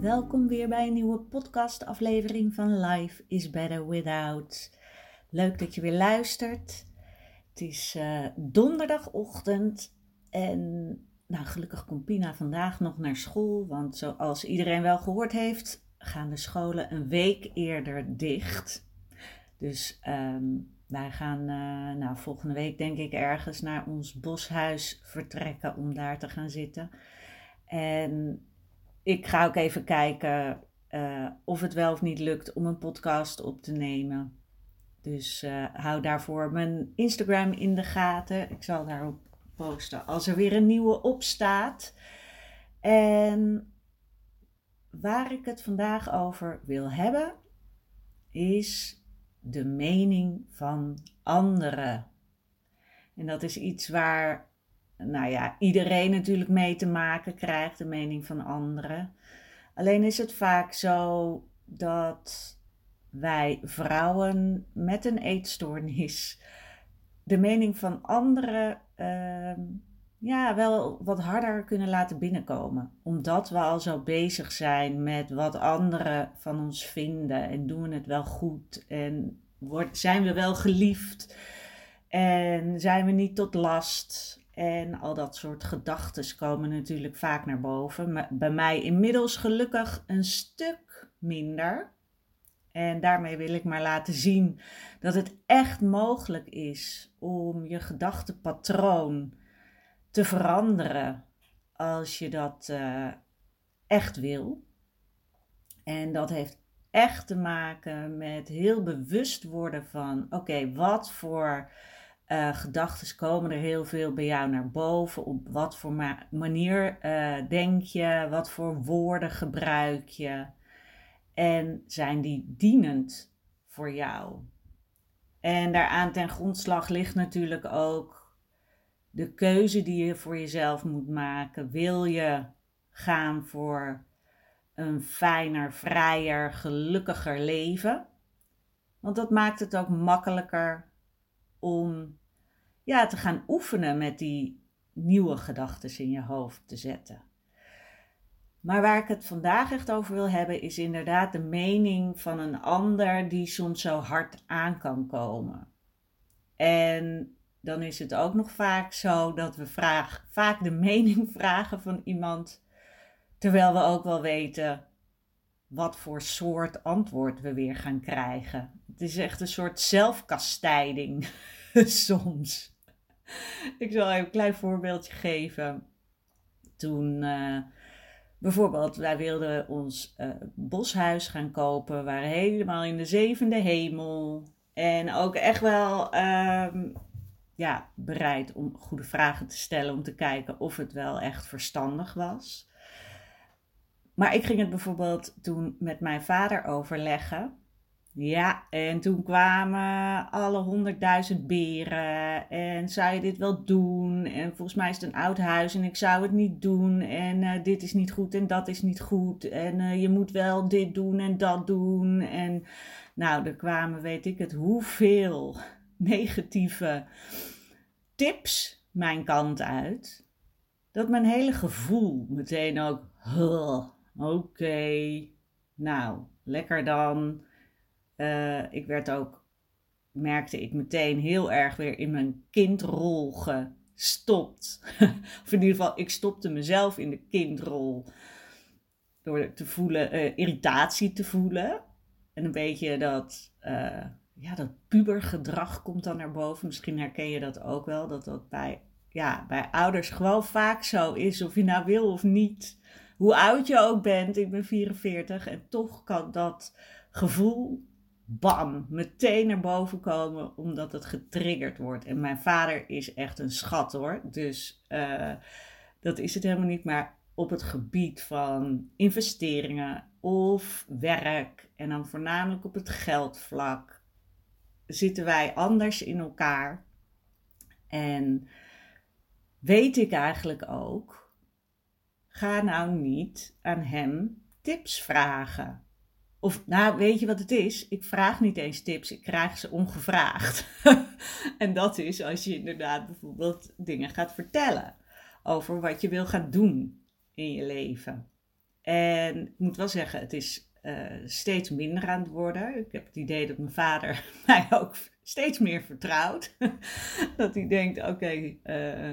welkom weer bij een nieuwe podcastaflevering van Life is Better Without. Leuk dat je weer luistert. Het is uh, donderdagochtend en nou, gelukkig komt Pina vandaag nog naar school, want zoals iedereen wel gehoord heeft, gaan de scholen een week eerder dicht. Dus um, wij gaan uh, nou, volgende week denk ik ergens naar ons boshuis vertrekken om daar te gaan zitten. En ik ga ook even kijken uh, of het wel of niet lukt om een podcast op te nemen. Dus uh, hou daarvoor mijn Instagram in de gaten. Ik zal daarop posten als er weer een nieuwe op staat. En waar ik het vandaag over wil hebben, is de mening van anderen. En dat is iets waar nou ja, iedereen natuurlijk mee te maken krijgt, de mening van anderen. Alleen is het vaak zo dat wij vrouwen met een eetstoornis de mening van anderen uh, ja, wel wat harder kunnen laten binnenkomen. Omdat we al zo bezig zijn met wat anderen van ons vinden en doen we het wel goed en zijn we wel geliefd en zijn we niet tot last. En al dat soort gedachten komen natuurlijk vaak naar boven. Maar bij mij inmiddels gelukkig een stuk minder. En daarmee wil ik maar laten zien dat het echt mogelijk is om je gedachtenpatroon te veranderen als je dat uh, echt wil. En dat heeft echt te maken met heel bewust worden van: oké, wat voor uh, gedachten komen er heel veel bij jou naar boven. Op wat voor ma manier uh, denk je? Wat voor woorden gebruik je? En zijn die dienend voor jou? En daaraan ten grondslag ligt natuurlijk ook de keuze die je voor jezelf moet maken. Wil je gaan voor een fijner, vrijer, gelukkiger leven? Want dat maakt het ook makkelijker om ja, te gaan oefenen met die nieuwe gedachten in je hoofd te zetten. Maar waar ik het vandaag echt over wil hebben, is inderdaad de mening van een ander die soms zo hard aan kan komen. En dan is het ook nog vaak zo dat we vraag, vaak de mening vragen van iemand, terwijl we ook wel weten wat voor soort antwoord we weer gaan krijgen. Het is echt een soort zelfkastijding soms. ik zal even een klein voorbeeldje geven. Toen uh, bijvoorbeeld, wij wilden ons uh, boshuis gaan kopen. We waren helemaal in de zevende hemel. En ook echt wel um, ja, bereid om goede vragen te stellen. Om te kijken of het wel echt verstandig was. Maar ik ging het bijvoorbeeld toen met mijn vader overleggen. Ja, en toen kwamen alle honderdduizend beren. En zou je dit wel doen? En volgens mij is het een oud huis en ik zou het niet doen. En uh, dit is niet goed en dat is niet goed. En uh, je moet wel dit doen en dat doen. En nou, er kwamen, weet ik het, hoeveel negatieve tips mijn kant uit. Dat mijn hele gevoel meteen ook, oké, nou, lekker dan uh, ik werd ook, merkte ik meteen heel erg weer in mijn kindrol gestopt. of in ieder geval, ik stopte mezelf in de kindrol. Door te voelen, uh, irritatie te voelen. En een beetje dat, uh, ja, dat pubergedrag komt dan naar boven. Misschien herken je dat ook wel, dat dat bij, ja, bij ouders gewoon vaak zo is, of je nou wil of niet. Hoe oud je ook bent, ik ben 44 en toch kan dat gevoel, bam, meteen naar boven komen, omdat het getriggerd wordt. En mijn vader is echt een schat hoor, dus uh, dat is het helemaal niet. Maar op het gebied van investeringen of werk en dan voornamelijk op het geldvlak zitten wij anders in elkaar. En weet ik eigenlijk ook, ga nou niet aan hem tips vragen. Of nou, weet je wat het is? Ik vraag niet eens tips, ik krijg ze ongevraagd. en dat is als je inderdaad bijvoorbeeld dingen gaat vertellen over wat je wil gaan doen in je leven. En ik moet wel zeggen, het is uh, steeds minder aan het worden. Ik heb het idee dat mijn vader mij ook steeds meer vertrouwt. dat hij denkt, oké, uh,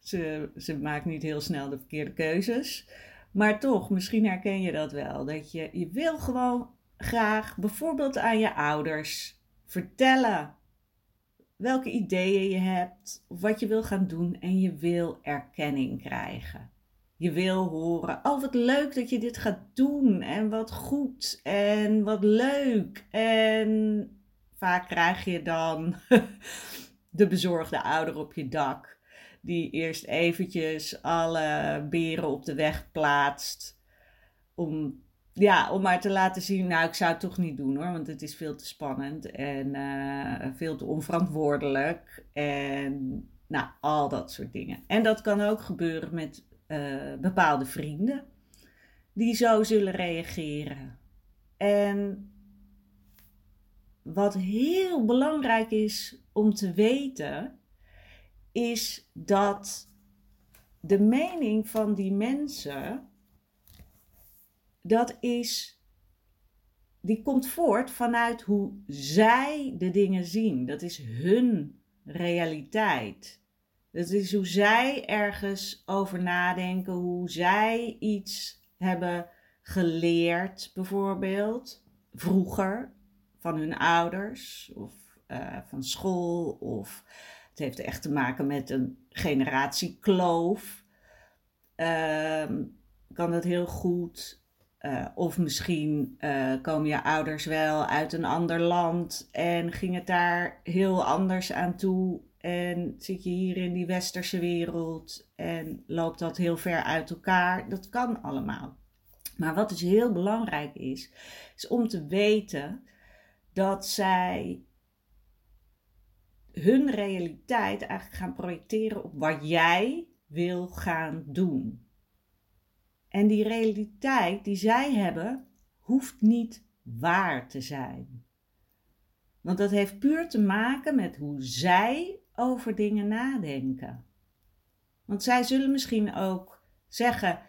ze, ze maakt niet heel snel de verkeerde keuzes. Maar toch, misschien herken je dat wel. Dat je, je wil gewoon graag bijvoorbeeld aan je ouders vertellen welke ideeën je hebt, of wat je wil gaan doen en je wil erkenning krijgen. Je wil horen, oh wat leuk dat je dit gaat doen en wat goed en wat leuk. En vaak krijg je dan de bezorgde ouder op je dak, die eerst eventjes alle beren op de weg plaatst om ja, om maar te laten zien, nou, ik zou het toch niet doen hoor, want het is veel te spannend en uh, veel te onverantwoordelijk en nou, al dat soort dingen. En dat kan ook gebeuren met uh, bepaalde vrienden die zo zullen reageren. En wat heel belangrijk is om te weten, is dat de mening van die mensen dat is, die komt voort vanuit hoe zij de dingen zien. Dat is hun realiteit. Dat is hoe zij ergens over nadenken, hoe zij iets hebben geleerd, bijvoorbeeld, vroeger van hun ouders of uh, van school. Of het heeft echt te maken met een generatiekloof. Uh, kan dat heel goed uh, of misschien uh, komen je ouders wel uit een ander land en ging het daar heel anders aan toe. En zit je hier in die westerse wereld en loopt dat heel ver uit elkaar. Dat kan allemaal. Maar wat dus heel belangrijk is, is om te weten dat zij hun realiteit eigenlijk gaan projecteren op wat jij wil gaan doen. En die realiteit die zij hebben, hoeft niet waar te zijn. Want dat heeft puur te maken met hoe zij over dingen nadenken. Want zij zullen misschien ook zeggen: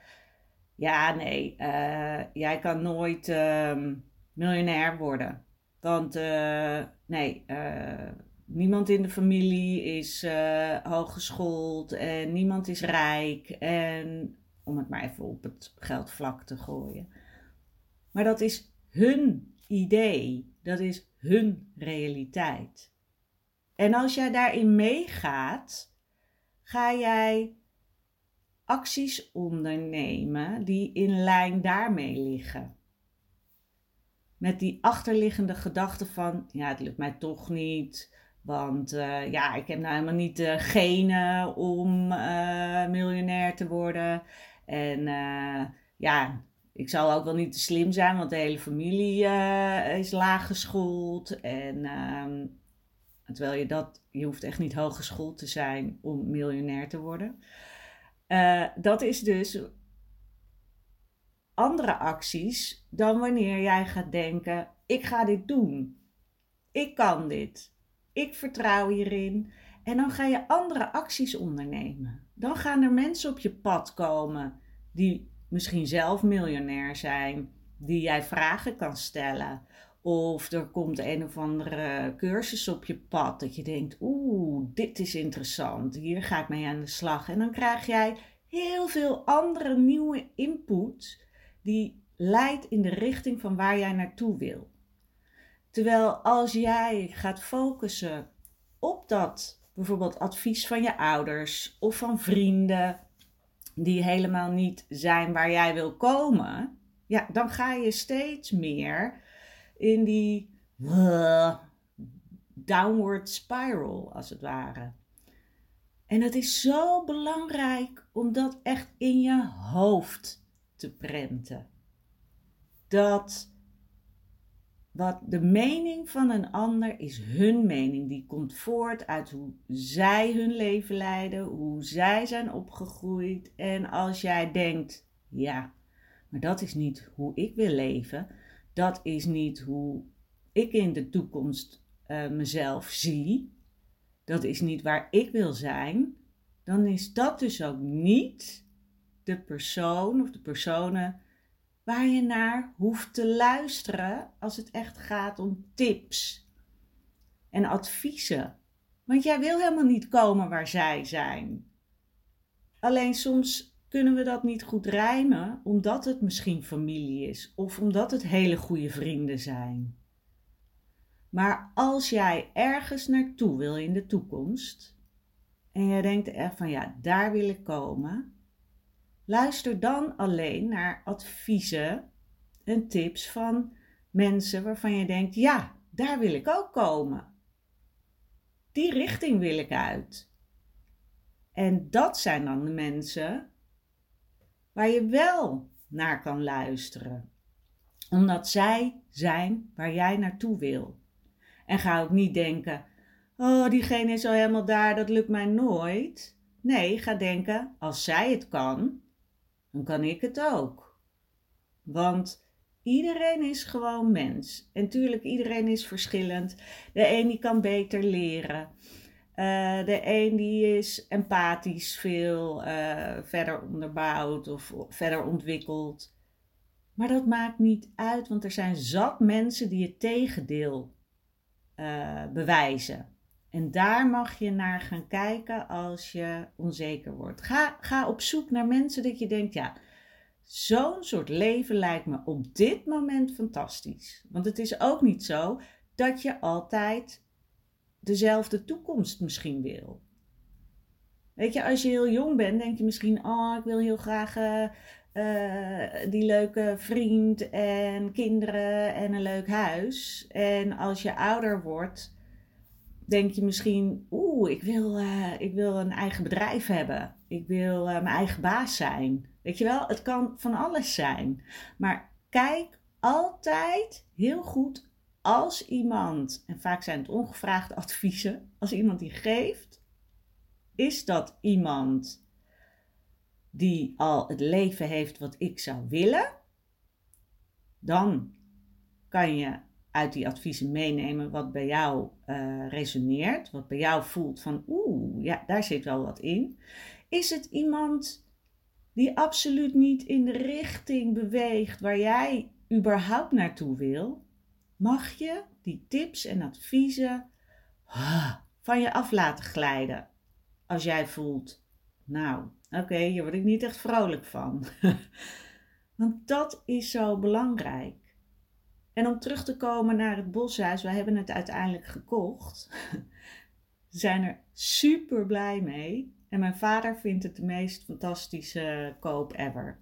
Ja, nee, uh, jij kan nooit uh, miljonair worden. Want uh, nee, eh, niemand in de familie is hooggeschoold en niemand is rijk. En om het maar even op het geldvlak te gooien. Maar dat is hun idee, dat is hun realiteit. En als jij daarin meegaat, ga jij acties ondernemen die in lijn daarmee liggen. Met die achterliggende gedachte van, ja, het lukt mij toch niet. Want uh, ja, ik heb nou helemaal niet de genen om uh, miljonair te worden. En uh, ja, ik zal ook wel niet te slim zijn, want de hele familie is laag geschoold. En uh, terwijl je dat, je hoeft echt niet hoog geschoold te zijn om miljonair te worden. Dat is dus andere acties dan wanneer jij gaat denken: ik ga dit doen. Ik kan dit. Ik vertrouw hierin. En dan ga je andere acties ondernemen. Dan gaan er mensen op je pad komen die misschien zelf miljonair zijn, die jij vragen kan stellen. Of er komt een of andere cursus op je pad dat je denkt, oeh, dit is interessant, hier ga ik mee aan de slag. En dan krijg jij heel veel andere nieuwe input die leidt in de richting van waar jij naartoe wil. Terwijl als jij gaat focussen op dat bijvoorbeeld advies van je ouders of van vrienden die helemaal niet zijn waar jij wil komen, ja, dan ga je steeds meer in die uh, downward spiral, als het ware. En het is zo belangrijk om dat echt in je hoofd te prenten. Dat wat de mening van een ander is hun mening. Die komt voort uit hoe zij hun leven leiden, hoe zij zijn opgegroeid. En als jij denkt, ja, maar dat is niet hoe ik wil leven, dat is niet hoe ik in de toekomst uh, mezelf zie, dat is niet waar ik wil zijn, dan is dat dus ook niet de persoon of de personen waar je naar hoeft te luisteren als het echt gaat om tips en adviezen. Want jij wil helemaal niet komen waar zij zijn. Alleen soms kunnen we dat niet goed rijmen, omdat het misschien familie is of omdat het hele goede vrienden zijn. Maar als jij ergens naartoe wil in de toekomst en jij denkt echt van ja, daar wil ik komen, luister dan alleen naar adviezen en tips van mensen waarvan je denkt ja, daar wil ik ook komen. Die richting wil ik uit. En dat zijn dan de mensen waar je wel naar kan luisteren. Omdat zij zijn waar jij naartoe wil. En ga ook niet denken: oh, diegene is al helemaal daar, dat lukt mij nooit. Nee, ga denken: als zij het kan, dan kan ik het ook. Want iedereen is gewoon mens. En tuurlijk, iedereen is verschillend. De een die kan beter leren. Uh, de een die is empathisch veel uh, verder onderbouwd of verder ontwikkeld. Maar dat maakt niet uit, want er zijn zat mensen die het tegendeel uh, bewijzen. En daar mag je naar gaan kijken als je onzeker wordt. Ga, ga op zoek naar mensen dat je denkt, ja, zo'n soort leven lijkt me op dit moment fantastisch. Want het is ook niet zo dat je altijd dezelfde toekomst misschien wil. Weet je, als je heel jong bent, denk je misschien: Oh, ik wil heel graag uh, uh, die leuke vriend en kinderen en een leuk huis. En als je ouder wordt, denk je misschien: Oeh, ik wil, uh, ik wil een eigen bedrijf hebben. Ik wil mijn eigen baas zijn. Weet je wel, het kan van alles zijn. Maar kijk altijd heel goed als iemand, en vaak zijn het ongevraagde adviezen, als iemand die geeft, is dat iemand die al het leven heeft wat ik zou willen, dan kan je uit die adviezen meenemen wat bij jou uh, resoneert, wat bij jou voelt van oeh, ja, daar zit wel wat in. Is het iemand die absoluut niet in de richting beweegt waar jij überhaupt naartoe wil, mag je die tips en adviezen ah, van je af laten glijden. Als jij voelt, nou, oké, hier word ik niet echt vrolijk van. Want dat is zo belangrijk. En om terug te komen naar het boshuis, we hebben het uiteindelijk gekocht. We zijn er super blij mee. En mijn vader vindt het de meest fantastische koop ever.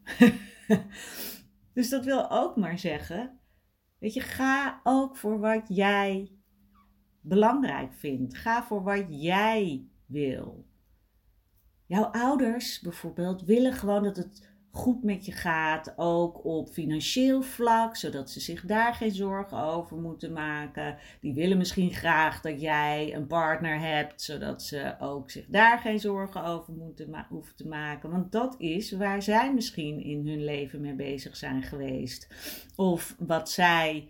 dus dat wil ook maar zeggen Weet je, ga ook voor wat jij belangrijk vindt. Ga voor wat jij wil. Jouw ouders bijvoorbeeld willen gewoon dat het goed met je gaat, ook op financieel vlak, zodat ze zich daar geen zorgen over moeten maken. Die willen misschien graag dat jij een partner hebt, zodat ze ook zich daar geen zorgen over moeten hoeven te maken. Want dat is waar zij misschien in hun leven mee bezig zijn geweest. Of wat zij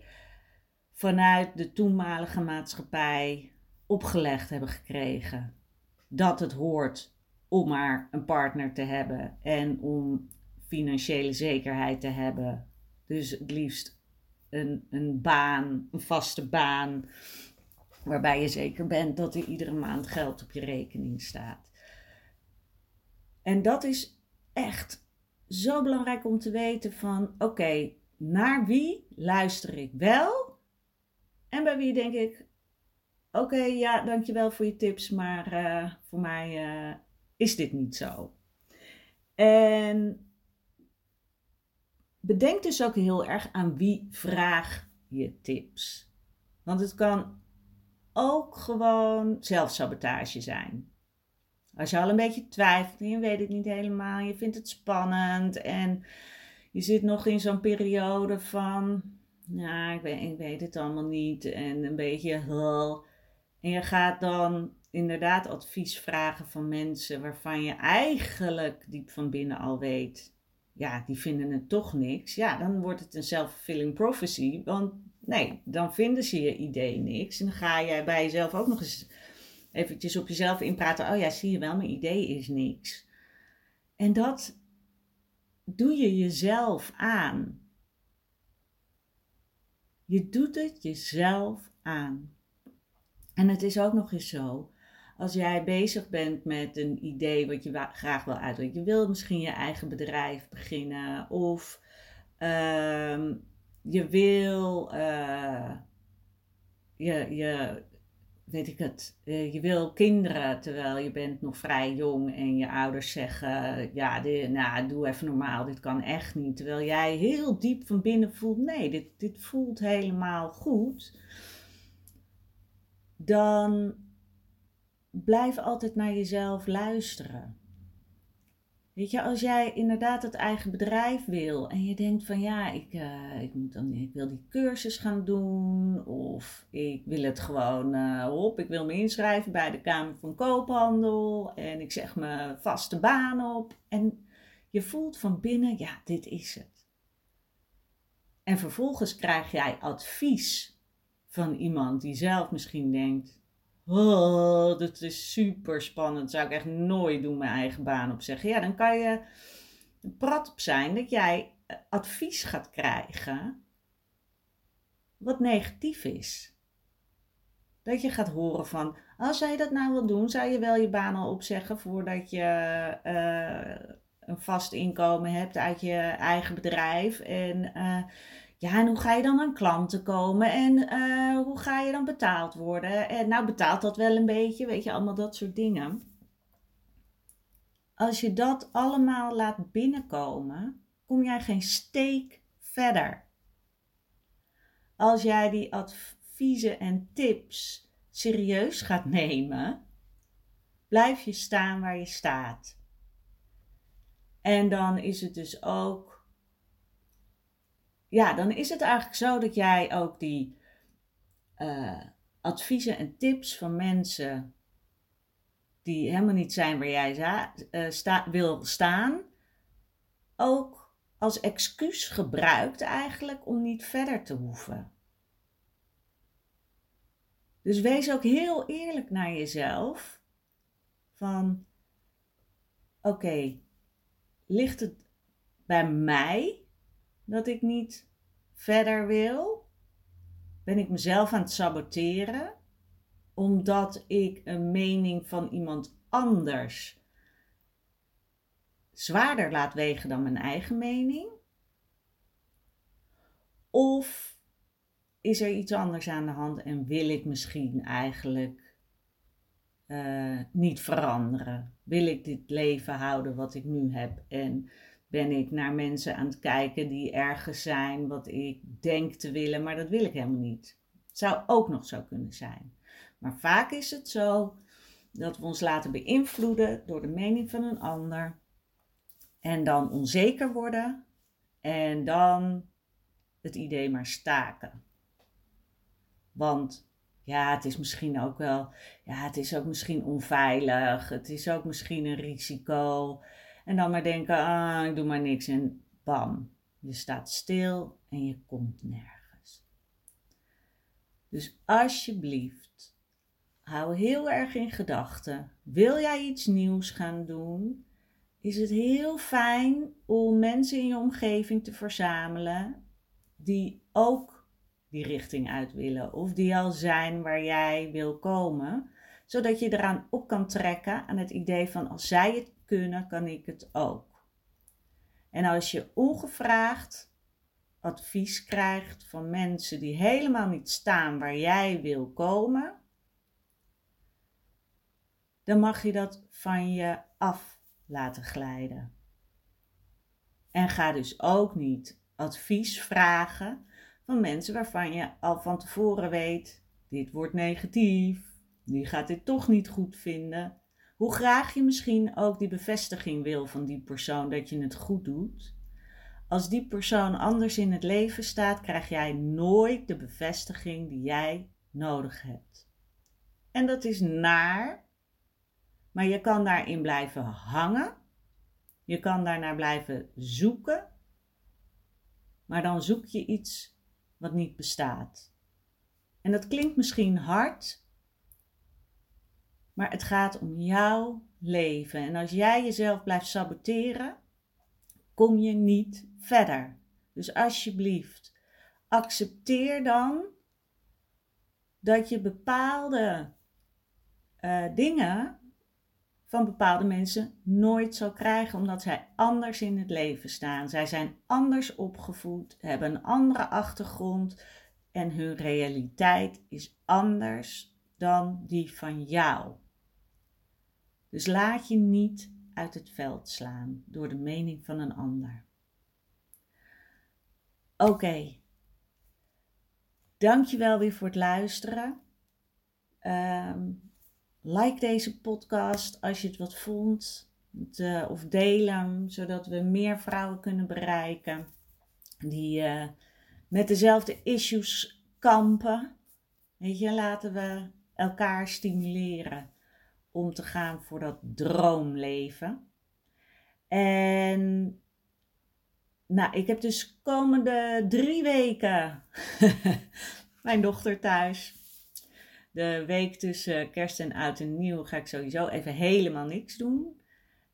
vanuit de toenmalige maatschappij opgelegd hebben gekregen. Dat het hoort om maar een partner te hebben en om financiële zekerheid te hebben. Dus het liefst een, een baan, een vaste baan, waarbij je zeker bent dat er iedere maand geld op je rekening staat. En dat is echt zo belangrijk om te weten van oké, naar wie luister ik wel En bij wie denk ik, oké, ja, dankjewel voor je tips, maar uh, voor mij uh, is dit niet zo. En bedenk dus ook heel erg aan wie vraag je tips. Want het kan ook gewoon zelfsabotage zijn. Als je al een beetje twijfelt en je weet het niet helemaal, je vindt het spannend en je zit nog in zo'n periode van, nou, ik weet, het allemaal niet en een beetje hul. En je gaat dan inderdaad advies vragen van mensen waarvan je eigenlijk diep van binnen al weet, ja, die vinden het toch niks. Ja, dan wordt het een self-fulfilling prophecy, want nee, dan vinden ze je idee niks. En dan ga jij bij jezelf ook nog eens eventjes op jezelf inpraten. Oh ja, zie je wel, mijn idee is niks. En dat doe je jezelf aan. Je doet het jezelf aan. En het is ook nog eens zo, als jij bezig bent met een idee wat je graag wil uitdrukken. Je wil misschien je eigen bedrijf beginnen of uh, je wil, uh, je, je, weet ik het, eh, je wil kinderen terwijl je bent nog vrij jong en je ouders zeggen, ja, nou, doe even normaal, dit kan echt niet. Terwijl jij heel diep van binnen voelt, nee, dit, dit voelt helemaal goed. Dan blijf altijd naar jezelf luisteren. Weet je, als jij inderdaad het eigen bedrijf wil en je denkt van ja, ik, uh, ik, moet dan, ik wil die cursus gaan doen of ik wil het gewoon uh, op, ik wil me inschrijven bij de Kamer van Koophandel en ik zeg mijn vaste baan op en je voelt van binnen, ja, dit is het. En vervolgens krijg jij advies van iemand die zelf misschien denkt, Oh, dat is super spannend. Zou ik echt nooit doen mijn eigen baan opzeggen. Ja, dan kan je prat op zijn dat jij eh, advies gaat krijgen wat negatief is. Dat je gaat horen van, als jij dat nou wil doen, zou je wel je baan al opzeggen voordat je uh, een vast inkomen hebt uit je eigen bedrijf. En uh, ja, en hoe ga je dan aan klanten komen? En uh, hoe ga je dan betaald worden? En nou betaalt dat wel een beetje, weet je, allemaal dat soort dingen. Als je dat allemaal laat binnenkomen, kom jij geen steek verder. Als jij die adviezen en tips serieus gaat nemen, blijf je staan waar je staat. En dan is het dus ook ja, dan is het eigenlijk zo dat jij ook die uh, adviezen en tips van mensen die helemaal niet zijn waar jij sta, wil staan, ook als excuus gebruikt eigenlijk om niet verder te hoeven. Dus wees ook heel eerlijk naar jezelf van oké, ligt het bij mij dat ik niet verder wil? Ben ik mezelf aan het saboteren omdat ik een mening van iemand anders zwaarder laat wegen dan mijn eigen mening? Of is er iets anders aan de hand en wil ik misschien eigenlijk uh, niet veranderen? Wil ik dit leven houden wat ik nu heb en ben ik naar mensen aan het kijken die ergens zijn wat ik denk te willen, maar dat wil ik helemaal niet. Het zou ook nog zo kunnen zijn. Maar vaak is het zo dat we ons laten beïnvloeden door de mening van een ander en dan onzeker worden en dan het idee maar staken. Want ja, het is misschien ook wel, ja, het is ook misschien onveilig, het is ook misschien een risico. En dan maar denken, ah, ik doe maar niks en bam, je staat stil en je komt nergens. Dus alsjeblieft, hou heel erg in gedachten. Wil jij iets nieuws gaan doen? Is het heel fijn om mensen in je omgeving te verzamelen die ook die richting uit willen of die al zijn waar jij wil komen, zodat je eraan op kan trekken aan het idee van als zij het kan ik het ook. En als je ongevraagd advies krijgt van mensen die helemaal niet staan waar jij wil komen, dan mag je dat van je af laten glijden. En ga dus ook niet advies vragen van mensen waarvan je al van tevoren weet: dit wordt negatief, die gaat dit toch niet goed vinden. Hoe graag je misschien ook die bevestiging wil van die persoon dat je het goed doet. Als die persoon anders in het leven staat, krijg jij nooit de bevestiging die jij nodig hebt. En dat is naar, maar je kan daarin blijven hangen. Je kan daarnaar blijven zoeken. Maar dan zoek je iets wat niet bestaat. En dat klinkt misschien hard, maar het gaat om jouw leven. En als jij jezelf blijft saboteren, kom je niet verder. Dus alsjeblieft, accepteer dan dat je bepaalde uh, dingen van bepaalde mensen nooit zal krijgen, omdat zij anders in het leven staan. Zij zijn anders opgevoed, hebben een andere achtergrond en hun realiteit is anders dan die van jou. Dus laat je niet uit het veld slaan door de mening van een ander. Oké. Okay. Dankjewel weer voor het luisteren. Ehm, like deze podcast als je het wat vond. De, of deel hem, zodat we meer vrouwen kunnen bereiken die uh, met dezelfde issues kampen. Weet je, laten we elkaar stimuleren om te gaan voor dat droomleven. En nou, ik heb dus komende drie weken mijn dochter thuis. De week tussen kerst en oud en nieuw ga ik sowieso even helemaal niks doen.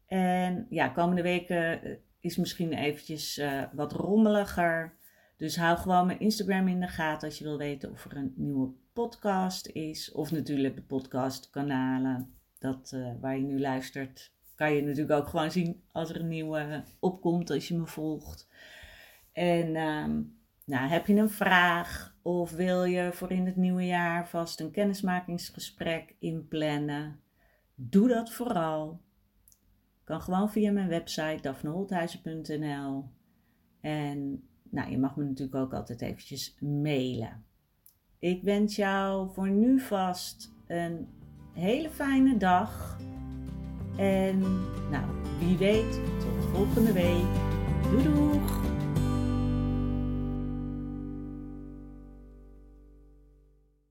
En ja, komende weken eh, is misschien eventjes uh, wat rommeliger. Dus hou gewoon mijn Instagram in de gaten als je wil weten of er een nieuwe podcast is. Of natuurlijk de podcastkanalen dat, uh, waar je nu luistert, kan je natuurlijk ook gewoon zien als er een nieuwe opkomt als je me volgt. En ehm, nou, heb je een vraag of wil je voor in het nieuwe jaar vast een kennismakingsgesprek inplannen? Doe dat vooral. Kan gewoon via mijn website daphneholthuizen.nl. En nou, je mag me natuurlijk ook altijd eventjes mailen. Ik wens jou voor nu vast een hele fijne dag. En nou, wie weet, tot volgende week. Doei doeg!